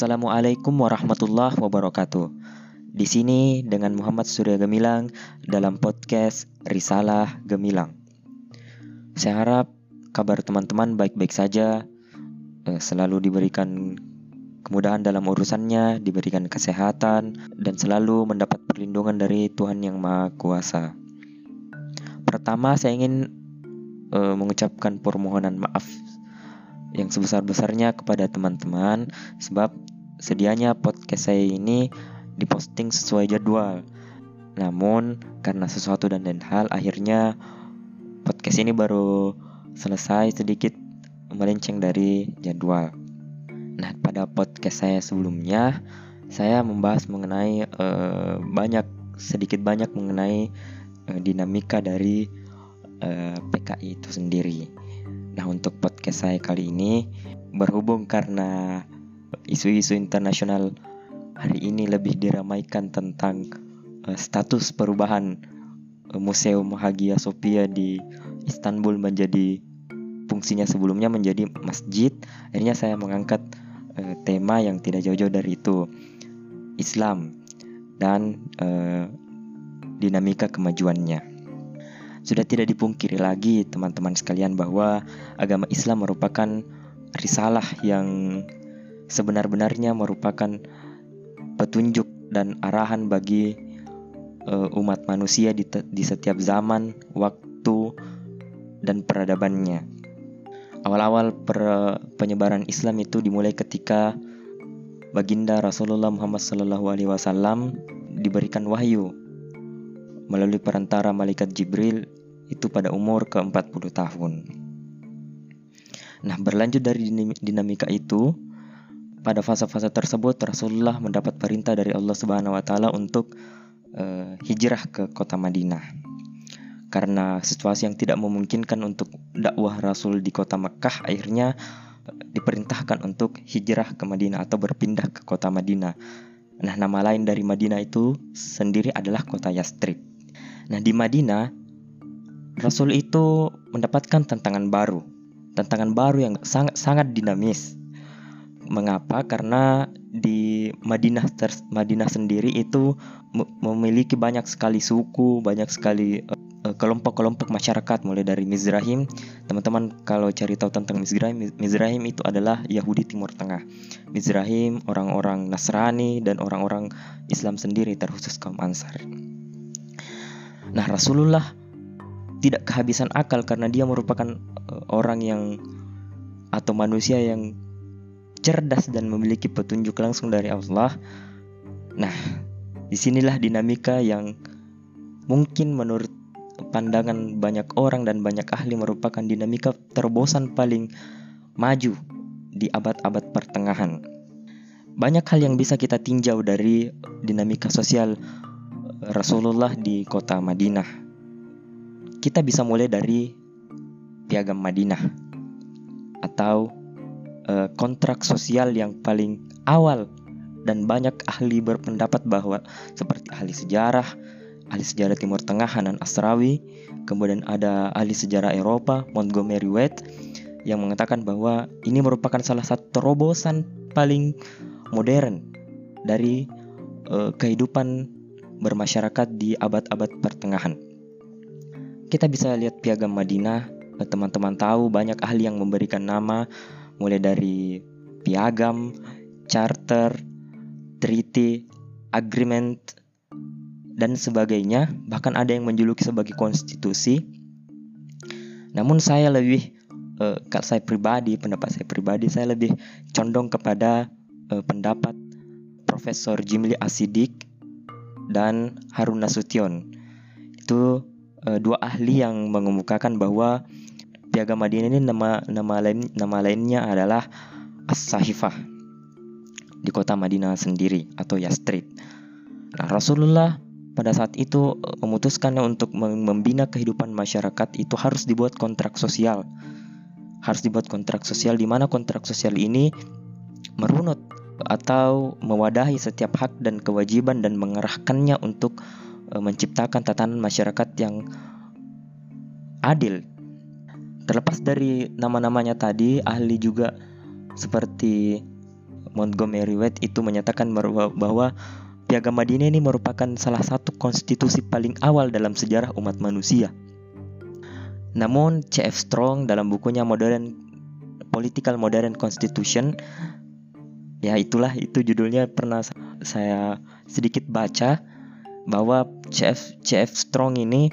Assalamualaikum warahmatullahi wabarakatuh. Di sini dengan Muhammad Surya Gemilang dalam podcast Risalah Gemilang. Saya harap kabar teman-teman baik-baik saja, eh, selalu diberikan kemudahan dalam urusannya, diberikan kesehatan, dan selalu mendapat perlindungan dari Tuhan Yang Maha Kuasa. Pertama, saya ingin uh, mengucapkan permohonan maaf yang sebesar-besarnya kepada teman-teman sebab sedianya podcast saya ini diposting sesuai jadwal. Namun karena sesuatu dan lain hal akhirnya podcast ini baru selesai sedikit melenceng dari jadwal. Nah, pada podcast saya sebelumnya saya membahas mengenai uh, banyak sedikit banyak mengenai uh, dinamika dari uh, PKI itu sendiri. Nah, untuk podcast saya kali ini berhubung karena isu-isu internasional hari ini lebih diramaikan tentang uh, status perubahan uh, Museum Hagia Sophia di Istanbul menjadi fungsinya sebelumnya menjadi masjid. Akhirnya saya mengangkat uh, tema yang tidak jauh-jauh dari itu, Islam dan dinamika kemajuannya. Sudah tidak dipungkiri lagi teman-teman sekalian bahwa agama Islam merupakan risalah yang sebenar-benarnya merupakan petunjuk dan arahan bagi uh, umat manusia di, di setiap zaman, waktu, dan peradabannya. Awal-awal penyebaran Islam itu dimulai ketika baginda Rasulullah Muhammad SAW diberikan wahyu melalui perantara malaikat Jibril itu pada umur ke-40 tahun. Nah, berlanjut dari dinamika itu, pada fase-fase tersebut Rasulullah mendapat perintah dari Allah Subhanahu wa taala untuk uh, hijrah ke kota Madinah. Karena situasi yang tidak memungkinkan untuk dakwah Rasul di kota Mekah, akhirnya diperintahkan untuk hijrah ke Madinah atau berpindah ke kota Madinah. Nah, nama lain dari Madinah itu sendiri adalah kota Yastrib. Nah, di Madinah Rasul itu mendapatkan tantangan baru, tantangan baru yang sangat sangat dinamis. Mengapa? Karena di Madinah ter, Madinah sendiri itu memiliki banyak sekali suku, banyak sekali uh, kelompok-kelompok masyarakat mulai dari Mizrahim. Teman-teman kalau cari tahu tentang Mizrahim, Mizrahim itu adalah Yahudi Timur Tengah. Mizrahim orang-orang Nasrani dan orang-orang Islam sendiri terkhusus kaum Ansar. Nah, Rasulullah tidak kehabisan akal karena dia merupakan uh, orang yang atau manusia yang cerdas dan memiliki petunjuk langsung dari Allah. Nah, di sinilah dinamika yang mungkin menurut pandangan banyak orang dan banyak ahli merupakan dinamika terobosan paling maju di abad-abad pertengahan. Banyak hal yang bisa kita tinjau dari dinamika sosial Rasulullah di kota Madinah. Kita bisa mulai dari piagam Madinah atau uh, kontrak sosial yang paling awal dan banyak ahli berpendapat bahwa seperti ahli sejarah, ahli sejarah Timur Tengah Hanan Asrawi, kemudian ada ahli sejarah Eropa Montgomery Waite yang mengatakan bahwa ini merupakan salah satu terobosan paling modern dari uh, kehidupan bermasyarakat di abad-abad pertengahan. Kita bisa lihat piagam Madinah, eh, teman-teman tahu banyak ahli yang memberikan nama mulai dari piagam, charter, treaty, agreement, dan sebagainya. Bahkan ada yang menjuluki sebagai konstitusi. Namun saya lebih, uh, saya pribadi, pendapat saya pribadi, saya lebih condong kepada uh, pendapat Profesor Jimli Asidik dan Harun Nasution. Itu uh, dua ahli yang mengemukakan bahwa Piagam Madinah ini nama nama lain nama lainnya adalah As-Sahifah di kota Madinah sendiri atau Yastrib. Nah, Rasulullah pada saat itu eh, memutuskan untuk membina kehidupan masyarakat itu harus dibuat kontrak sosial. Harus dibuat kontrak sosial di mana kontrak sosial ini merunut atau mewadahi setiap hak dan kewajiban dan mengerahkannya untuk menciptakan tatanan masyarakat yang adil. Terlepas dari nama-namanya tadi, ahli juga seperti Montgomery Wade itu menyatakan bahwa Piagam Madinah ini merupakan salah satu konstitusi paling awal dalam sejarah umat manusia. Namun C.F. Strong dalam bukunya Modern Political Modern Constitution ya itulah itu judulnya pernah saya sedikit baca bahwa C.F. C.F. Strong ini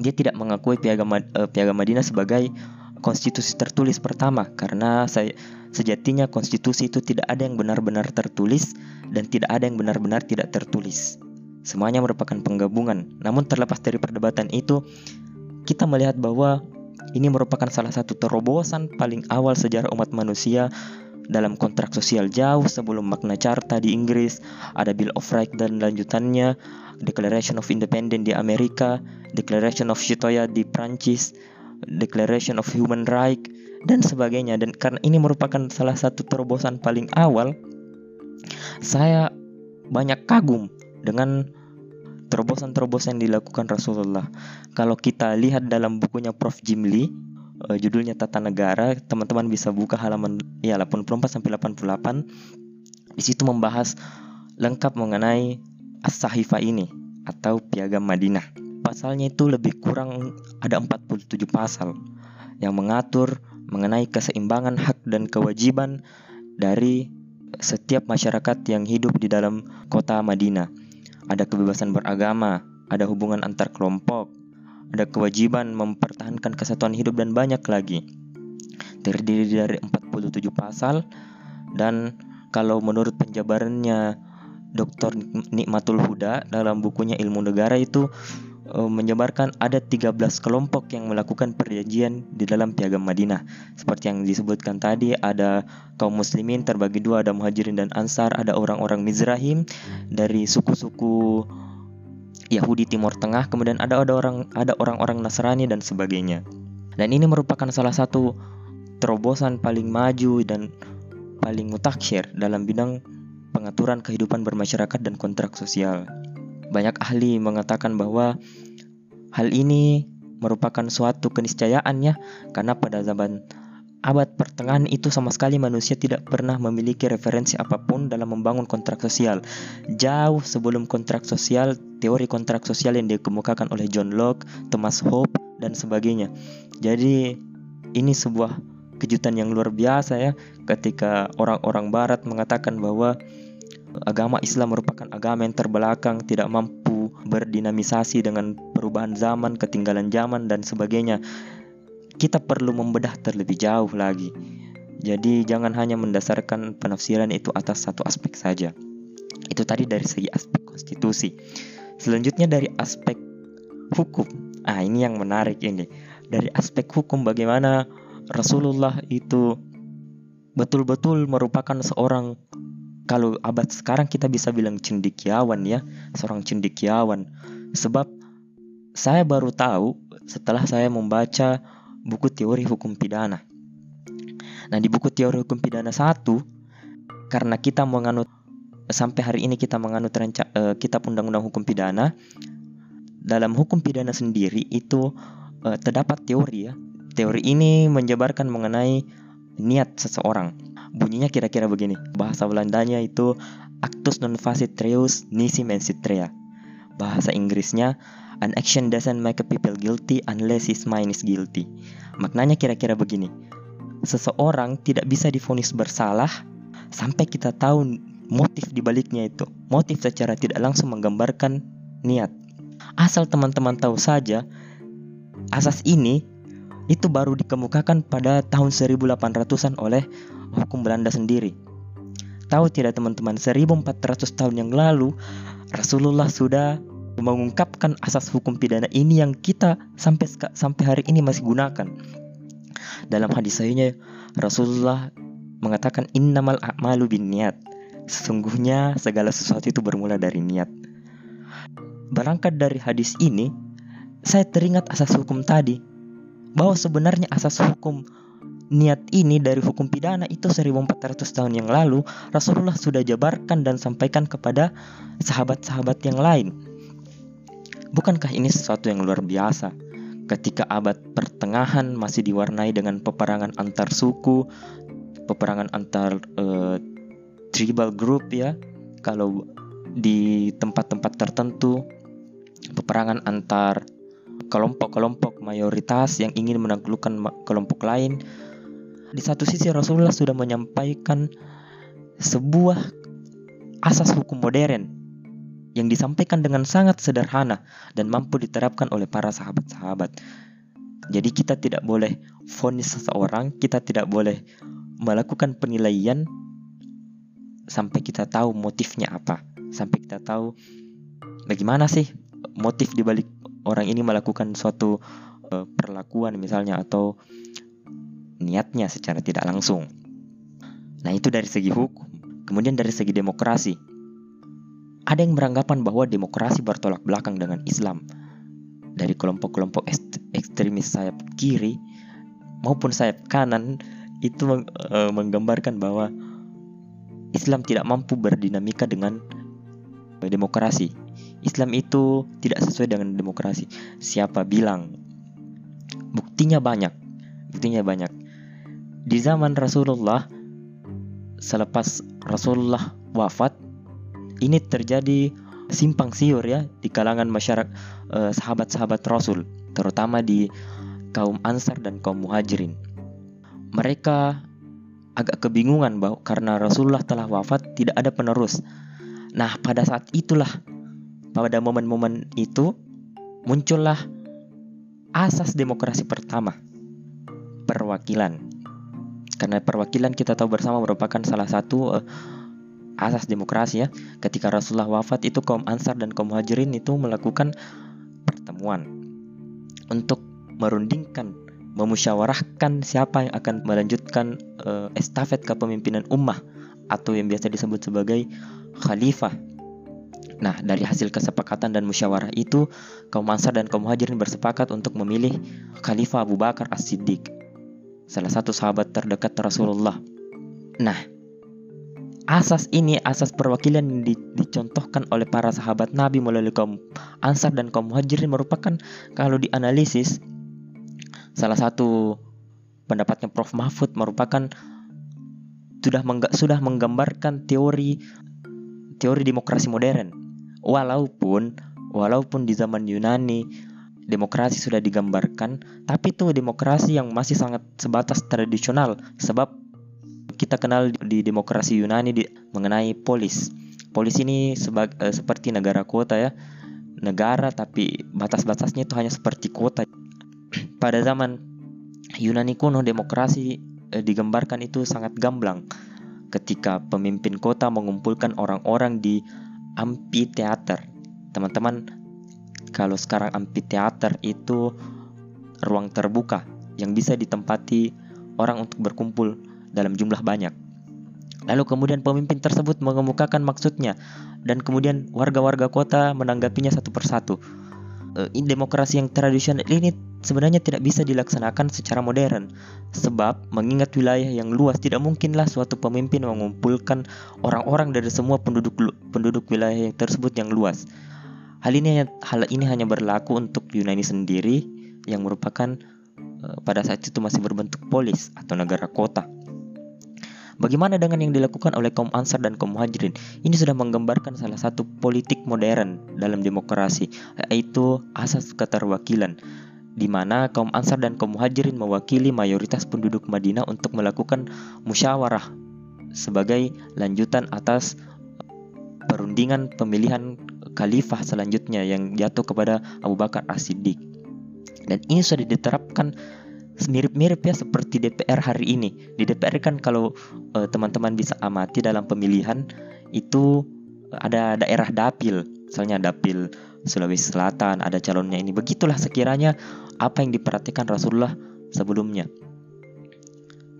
dia tidak mengakui Piagam uh, Piagam Madinah sebagai konstitusi tertulis pertama karena saya Sejatinya konstitusi itu tidak ada yang benar-benar tertulis dan tidak ada yang benar-benar tidak tertulis. Semuanya merupakan penggabungan. Namun terlepas dari perdebatan itu, kita melihat bahwa ini merupakan salah satu terobosan paling awal sejarah umat manusia dalam kontrak sosial jauh sebelum Magna Carta di Inggris, ada Bill of Rights dan lanjutannya, Declaration of Independence di Amerika, Declaration of Citoyen di Prancis, Declaration of Human Rights, dan sebagainya. Dan karena ini merupakan salah satu terobosan paling awal saya banyak kagum dengan terobosan-terobosan yang dilakukan Rasulullah. Kalau kita lihat dalam bukunya Prof. Jim Lee uh, judulnya Tata Negara. Teman-teman bisa buka halaman ya 84 sampai 88 di situ membahas lengkap mengenai As-Sahifa ini atau Piagam Madinah. Pasalnya itu lebih kurang ada 47 pasal yang mengatur mengenai keseimbangan hak dan kewajiban dari setiap masyarakat yang hidup di dalam kota Madinah. Ada kebebasan beragama, ada hubungan antar kelompok, ada kewajiban mempertahankan kesatuan hidup dan banyak lagi. Terdiri dari 47 pasal dan kalau menurut penjabarannya Dr. Nikmatul Huda dalam bukunya Ilmu Negara itu uh, menyebarkan ada 13 kelompok yang melakukan perjanjian di dalam piagam Madinah. Seperti yang disebutkan tadi, ada kaum muslimin terbagi dua, ada muhajirin dan ansar, ada orang-orang Mizrahim dari suku-suku Yahudi Timur Tengah, kemudian ada ada orang ada orang-orang Nasrani dan sebagainya. Dan ini merupakan salah satu terobosan paling maju dan paling mutakhir dalam bidang pengaturan kehidupan bermasyarakat dan kontrak sosial. Banyak ahli mengatakan bahwa hal ini merupakan suatu keniscayaan ya, karena pada zaman abad pertengahan itu sama sekali manusia tidak pernah memiliki referensi apa pun dalam membangun kontrak sosial. Jauh sebelum kontrak sosial, teori kontrak sosial yang dikemukakan oleh John Locke, Thomas Hobbes, dan sebagainya. Jadi ini sebuah kejutan yang luar biasa ya ketika orang-orang barat mengatakan bahwa agama Islam merupakan agama yang terbelakang, tidak mampu berdinamisasi dengan perubahan zaman, ketinggalan zaman dan sebagainya. Kita perlu membedah terlebih jauh lagi. Jadi jangan hanya mendasarkan penafsiran itu atas satu aspek saja. Itu tadi dari segi aspek konstitusi. Selanjutnya dari aspek hukum. Ah, ini yang menarik ini. Dari aspek hukum bagaimana Rasulullah itu betul-betul merupakan seorang kalau abad sekarang kita bisa bilang cendikiawan ya, seorang cendikiawan. Sebab saya baru tahu setelah saya membaca buku teori hukum pidana. Nah, di buku teori hukum pidana satu, karena kita menganut sampai hari ini kita menganut renca, uh, kitab undang-undang hukum pidana, dalam hukum pidana sendiri itu uh, terdapat teori ya. Teori ini menjabarkan mengenai niat seseorang Bunyinya kira-kira begini. Bahasa Belandanya itu actus non facit reus nisi mensit rea. Bahasa Inggrisnya an action doesn't make a people guilty unless his mind is guilty. Maknanya kira-kira begini. Seseorang tidak bisa difonis bersalah sampai kita tahu motif dibaliknya itu. Motif secara tidak langsung menggambarkan niat. Asal teman-teman tahu saja, asas ini itu baru dikemukakan pada tahun 1800-an oleh hukum Belanda sendiri. Tahu tidak teman-teman, 1400 tahun yang lalu Rasulullah sudah mengungkapkan asas hukum pidana ini yang kita sampai sampai hari ini masih gunakan. Dalam hadis sahihnya Rasulullah mengatakan innamal a'malu niat. Sesungguhnya segala sesuatu itu bermula dari niat. Berangkat dari hadis ini, saya teringat asas hukum tadi bahwa sebenarnya asas hukum niat ini dari hukum pidana itu 1400 tahun yang lalu Rasulullah sudah jabarkan dan sampaikan kepada sahabat-sahabat yang lain. Bukankah ini sesuatu yang luar biasa? Ketika abad pertengahan masih diwarnai dengan peperangan antar suku, peperangan antar uh, tribal group ya. Kalau di tempat-tempat tertentu peperangan antar kelompok-kelompok mayoritas yang ingin menaklukkan kelompok lain. Di satu sisi Rasulullah sudah menyampaikan sebuah asas hukum modern yang disampaikan dengan sangat sederhana dan mampu diterapkan oleh para sahabat-sahabat. Jadi kita tidak boleh vonis seseorang, kita tidak boleh melakukan penilaian sampai kita tahu motifnya apa, sampai kita tahu bagaimana sih motif dibalik orang ini melakukan suatu uh, perlakuan misalnya atau niatnya secara tidak langsung. Nah, itu dari segi hukum. Kemudian dari segi demokrasi. Ada yang beranggapan bahwa demokrasi bertolak belakang dengan Islam. Dari kelompok-kelompok ekstremis sayap kiri maupun sayap kanan itu uh, menggambarkan bahwa Islam tidak mampu berdinamika dengan demokrasi. Islam itu tidak sesuai dengan demokrasi. Siapa bilang? Buktinya banyak. Buktinya banyak. Di zaman Rasulullah selepas Rasulullah wafat ini terjadi simpang siur ya di kalangan masyarakat eh, sahabat-sahabat Rasul, terutama di kaum Ansar dan kaum Muhajirin. Mereka agak kebingungan bahwa karena Rasulullah telah wafat tidak ada penerus. Nah, pada saat itulah pada momen-momen itu muncullah asas demokrasi pertama, perwakilan. Karena perwakilan kita tahu bersama merupakan salah satu uh, asas demokrasi ya. Ketika Rasulullah wafat itu kaum Ansar dan kaum Muhajirin itu melakukan pertemuan untuk merundingkan, memusyawarahkan siapa yang akan melanjutkan uh, estafet kepemimpinan ummah atau yang biasa disebut sebagai khalifah Nah, dari hasil kesepakatan dan musyawarah itu, kaum Ansar dan kaum Muhajirin bersepakat untuk memilih Khalifah Abu Bakar As-Siddiq, salah satu sahabat terdekat Rasulullah. Nah, asas ini, asas perwakilan yang di, dicontohkan oleh para sahabat Nabi melalui kaum Ansar dan kaum Muhajirin merupakan kalau dianalisis salah satu pendapatnya Prof Mahfud merupakan sudah mengga, sudah menggambarkan teori teori demokrasi modern Walaupun walaupun di zaman Yunani demokrasi sudah digambarkan, tapi itu demokrasi yang masih sangat sebatas tradisional sebab kita kenal di demokrasi Yunani di, mengenai polis. Polis ini sebag, eh, seperti negara kota ya. Negara tapi batas-batasnya itu hanya seperti kota. Pada zaman Yunani kuno demokrasi eh, digambarkan itu sangat gamblang ketika pemimpin kota mengumpulkan orang-orang di amphitheater. Teman-teman, kalau sekarang amphitheater itu ruang terbuka yang bisa ditempati orang untuk berkumpul dalam jumlah banyak. Lalu kemudian pemimpin tersebut mengemukakan maksudnya dan kemudian warga-warga kota menanggapinya satu persatu. Eh, demokrasi yang tradisional ini sebenarnya tidak bisa dilaksanakan secara modern sebab mengingat wilayah yang luas tidak mungkinlah suatu pemimpin mengumpulkan orang-orang dari semua penduduk penduduk wilayah tersebut yang luas. Hal ini hal ini hanya berlaku untuk Yunani sendiri yang merupakan eh, pada saat itu masih berbentuk polis atau negara kota. Bagaimana dengan yang dilakukan oleh kaum Ansar dan kaum Muhajirin? Ini sudah menggambarkan salah satu politik modern dalam demokrasi, yaitu asas keterwakilan di mana kaum Ansar dan kaum Muhajirin mewakili mayoritas penduduk Madinah untuk melakukan musyawarah sebagai lanjutan atas perundingan pemilihan khalifah selanjutnya yang jatuh kepada Abu Bakar As-Siddiq. Dan ini sudah diterapkan mirip-mirip ya seperti DPR hari ini. Di DPR kan kalau eh, teman-teman bisa amati dalam pemilihan itu ada daerah dapil, misalnya dapil Sulawesi Selatan ada calonnya ini. Begitulah sekiranya apa yang diperhatikan Rasulullah sebelumnya.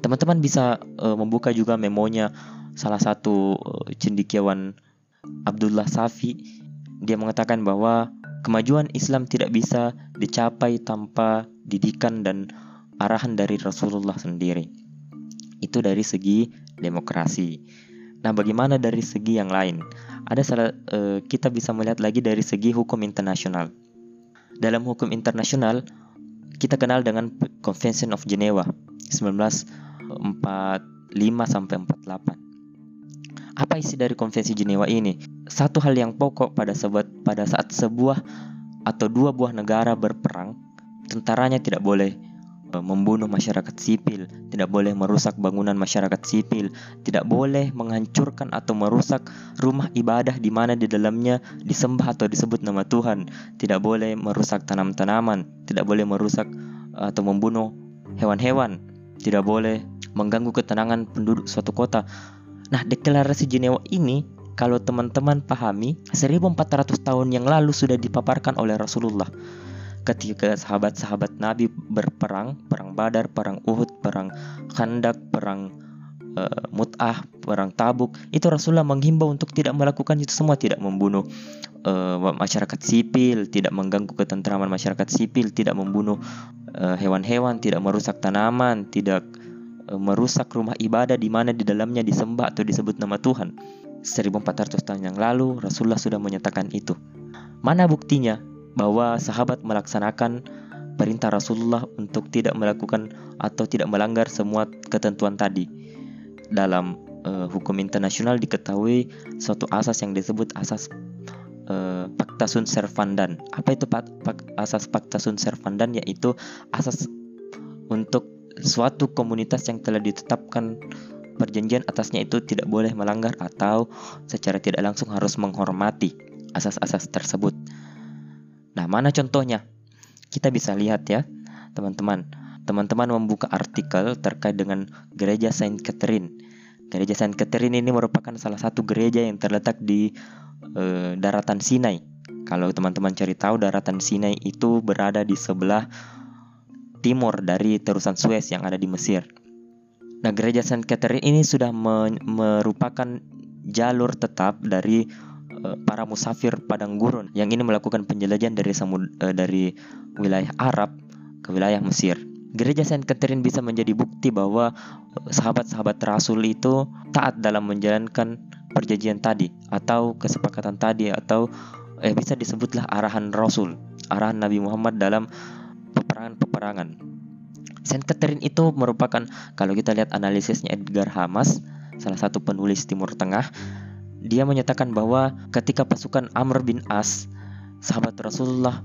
Teman-teman bisa uh, membuka juga memonya salah satu uh, cendikiawan Abdullah Safi. Dia mengatakan bahwa kemajuan Islam tidak bisa dicapai tanpa didikan dan arahan dari Rasulullah sendiri. Itu dari segi demokrasi. Nah, bagaimana dari segi yang lain? Ada salah uh, kita bisa melihat lagi dari segi hukum internasional. Dalam hukum internasional, kita kenal dengan Convention of Geneva 1945 sampai 48. Apa isi dari konvensi Jenewa ini? Satu hal yang pokok pada sebuah, pada saat sebuah atau dua buah negara berperang, tentaranya tidak boleh membunuh masyarakat sipil, tidak boleh merusak bangunan masyarakat sipil, tidak boleh menghancurkan atau merusak rumah ibadah di mana di dalamnya disembah atau disebut nama Tuhan, tidak boleh merusak tanam-tanaman, tidak boleh merusak atau membunuh hewan-hewan, tidak boleh mengganggu ketenangan penduduk suatu kota. Nah, deklarasi Jenewa ini kalau teman-teman pahami 1400 tahun yang lalu sudah dipaparkan oleh Rasulullah ketika sahabat-sahabat Nabi berperang, perang Badar, perang Uhud, perang Khandak, perang uh, Mut'ah, perang Tabuk, itu Rasulullah menghimbau untuk tidak melakukan itu semua, tidak membunuh uh, masyarakat sipil, tidak mengganggu ketentraman masyarakat sipil, tidak membunuh eh, hewan-hewan, tidak merusak tanaman, tidak uh, merusak rumah ibadah di mana di dalamnya disembah atau disebut nama Tuhan. 1400 tahun yang lalu Rasulullah sudah menyatakan itu. Mana buktinya bahwa sahabat melaksanakan perintah Rasulullah untuk tidak melakukan atau tidak melanggar semua ketentuan tadi. Dalam uh, hukum internasional diketahui suatu asas yang disebut asas uh, Pacta sunt servandan. Apa itu pak, asas Pacta sunt servandan yaitu asas untuk suatu komunitas yang telah ditetapkan perjanjian atasnya itu tidak boleh melanggar atau secara tidak langsung harus menghormati asas-asas tersebut. Nah, mana contohnya? Kita bisa lihat ya, teman-teman. Teman-teman membuka artikel terkait dengan gereja Saint Catherine. Gereja Saint Catherine ini merupakan salah satu gereja yang terletak di e, daratan Sinai. Kalau teman-teman cari tahu daratan Sinai itu berada di sebelah timur dari terusan Suez yang ada di Mesir. Nah, gereja Saint Catherine ini sudah me merupakan jalur tetap dari para musafir padang gurun yang ini melakukan penjelajahan dari samud uh, dari wilayah Arab ke wilayah Mesir. Gereja Saint Catherine bisa menjadi bukti bahwa eh, sahabat-sahabat Rasul itu taat dalam menjalankan perjanjian tadi atau kesepakatan tadi atau eh, bisa disebutlah arahan Rasul, arahan Nabi Muhammad dalam peperangan-peperangan. Saint Catherine itu merupakan kalau kita lihat analisisnya Edgar Hamas, salah satu penulis Timur Tengah, dia menyatakan bahwa ketika pasukan Amr bin As, sahabat Rasulullah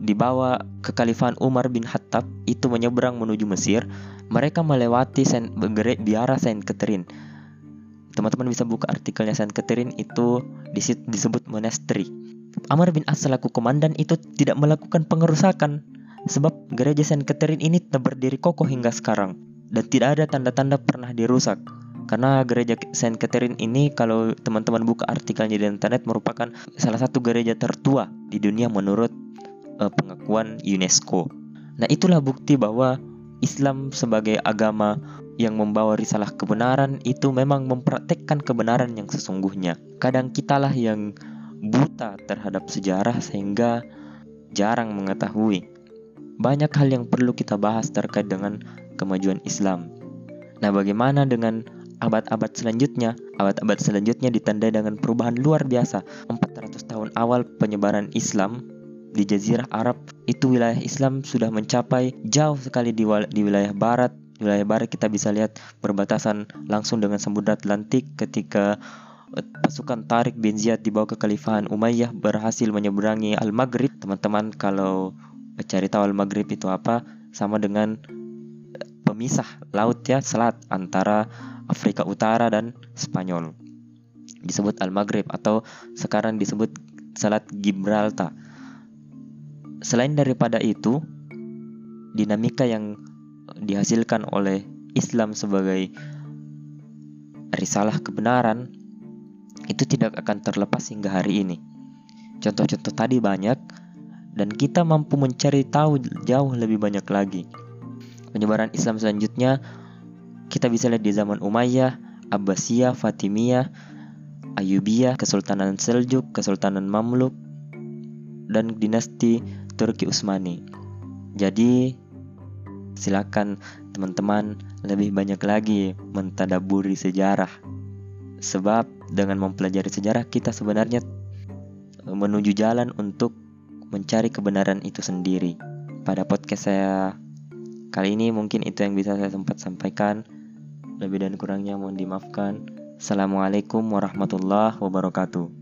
dibawa ke Khalifah Umar bin Khattab itu menyeberang menuju Mesir, mereka melewati Saint biara Saint Catherine. Teman-teman bisa buka artikelnya Saint Catherine itu disebut monastery. Amr bin As selaku komandan itu tidak melakukan pengerusakan Sebab gereja Saint Catherine ini berdiri kokoh hingga sekarang dan tidak ada tanda-tanda pernah dirusak. Karena gereja Saint Catherine ini kalau teman-teman buka artikelnya di internet merupakan salah satu gereja tertua di dunia menurut uh, pengakuan UNESCO. Nah, itulah bukti bahwa Islam sebagai agama yang membawa risalah kebenaran itu memang mempraktekkan kebenaran yang sesungguhnya. Kadang kitalah yang buta terhadap sejarah sehingga jarang mengetahui banyak hal yang perlu kita bahas terkait dengan kemajuan Islam. Nah, bagaimana dengan abad-abad selanjutnya? Abad-abad selanjutnya ditandai dengan perubahan luar biasa. 400 tahun awal penyebaran Islam di Jazirah Arab itu wilayah Islam sudah mencapai jauh sekali di, di wilayah barat. Di wilayah barat kita bisa lihat berbatasan langsung dengan Samudra Atlantik ketika eh, pasukan Tarik bin Ziyad dibawa ke Khalifahan Umayyah berhasil menyeberangi Al-Maghrib. Teman-teman kalau cari tahu al-maghrib itu apa sama dengan eh, pemisah laut ya selat antara Afrika Utara dan Spanyol disebut al-maghrib atau sekarang disebut selat Gibraltar selain daripada itu dinamika yang dihasilkan oleh Islam sebagai risalah kebenaran itu tidak akan terlepas hingga hari ini. Contoh-contoh tadi banyak, dan kita mampu mencari tahu jauh lebih banyak lagi. Penyebaran Islam selanjutnya kita bisa lihat di zaman Umayyah, Abbasiyah, Fatimiyah, Ayubiyah, Kesultanan Seljuk, Kesultanan Mamluk, dan dinasti Turki Utsmani. Jadi silakan teman-teman lebih banyak lagi mentadaburi sejarah. Sebab dengan mempelajari sejarah kita sebenarnya menuju jalan untuk mencari kebenaran itu sendiri. Pada podcast saya kali ini mungkin itu yang bisa saya sempat sampaikan. Lebih dan kurangnya mohon dimaafkan. Assalamualaikum warahmatullahi wabarakatuh.